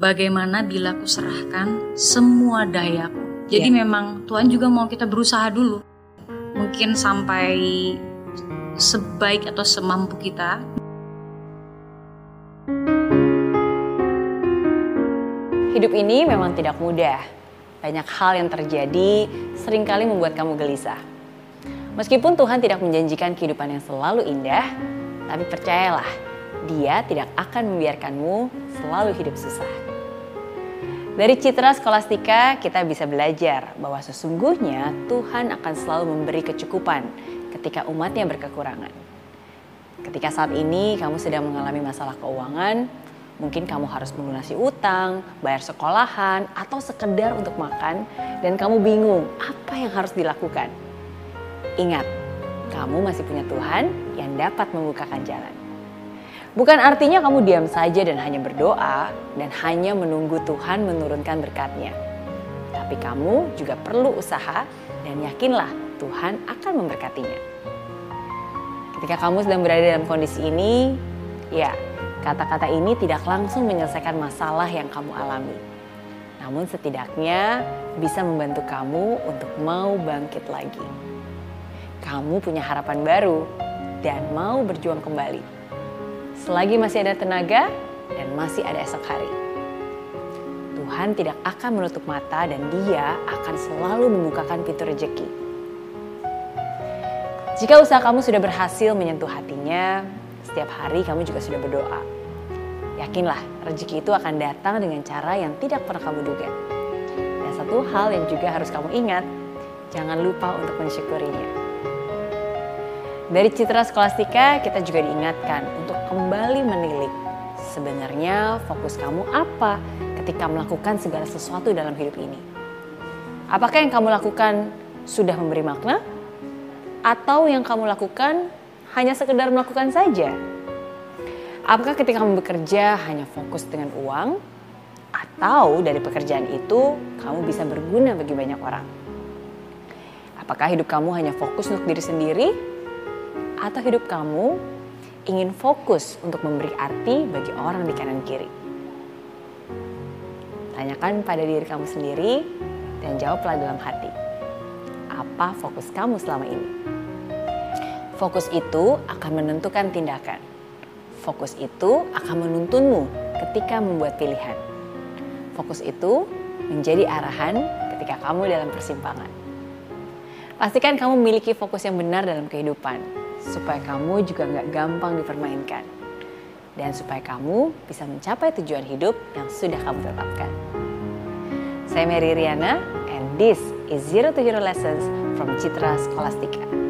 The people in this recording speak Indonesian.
bagaimana bila ku serahkan semua dayaku. Jadi Ya. memang Tuhan juga mau kita berusaha dulu. Mungkin sampai sebaik atau semampu kita. Hidup ini memang tidak mudah. Banyak hal yang terjadi sering kali membuat kamu gelisah. Meskipun Tuhan tidak menjanjikan kehidupan yang selalu indah, tapi percayalah, Dia tidak akan membiarkanmu selalu hidup susah. Dari citra skolastika, kita bisa belajar bahwa sesungguhnya Tuhan akan selalu memberi kecukupan ketika umatnya berkekurangan. Ketika saat ini kamu sedang mengalami masalah keuangan, mungkin kamu harus melunasi utang, bayar sekolahan, atau sekedar untuk makan, dan kamu bingung apa yang harus dilakukan. Ingat, kamu masih punya Tuhan yang dapat membukakan jalan. Bukan artinya kamu diam saja dan hanya berdoa dan hanya menunggu Tuhan menurunkan berkatnya. Tapi kamu juga perlu usaha dan yakinlah Tuhan akan memberkatinya. Ketika kamu sedang berada dalam kondisi ini, ya kata-kata ini tidak langsung menyelesaikan masalah yang kamu alami. Namun setidaknya bisa membantu kamu untuk mau bangkit lagi. Kamu punya harapan baru dan mau berjuang kembali selagi masih ada tenaga dan masih ada esok hari. Tuhan tidak akan menutup mata dan dia akan selalu membukakan pintu rejeki. Jika usaha kamu sudah berhasil menyentuh hatinya, setiap hari kamu juga sudah berdoa. Yakinlah rezeki itu akan datang dengan cara yang tidak pernah kamu duga. Dan satu hal yang juga harus kamu ingat, jangan lupa untuk mensyukurinya. Dari citra skolastika, kita juga diingatkan untuk kembali menilik. Sebenarnya fokus kamu apa ketika melakukan segala sesuatu dalam hidup ini? Apakah yang kamu lakukan sudah memberi makna? Atau yang kamu lakukan hanya sekedar melakukan saja? Apakah ketika kamu bekerja hanya fokus dengan uang? Atau dari pekerjaan itu kamu bisa berguna bagi banyak orang? Apakah hidup kamu hanya fokus untuk diri sendiri? Atau hidup kamu ingin fokus untuk memberi arti bagi orang di kanan kiri? Tanyakan pada diri kamu sendiri dan jawablah dalam hati. Apa fokus kamu selama ini? Fokus itu akan menentukan tindakan. Fokus itu akan menuntunmu ketika membuat pilihan. Fokus itu menjadi arahan ketika kamu dalam persimpangan. Pastikan kamu memiliki fokus yang benar dalam kehidupan supaya kamu juga nggak gampang dipermainkan. Dan supaya kamu bisa mencapai tujuan hidup yang sudah kamu tetapkan. Saya Mary Riana, and this is Zero to Hero Lessons from Citra Scholastica.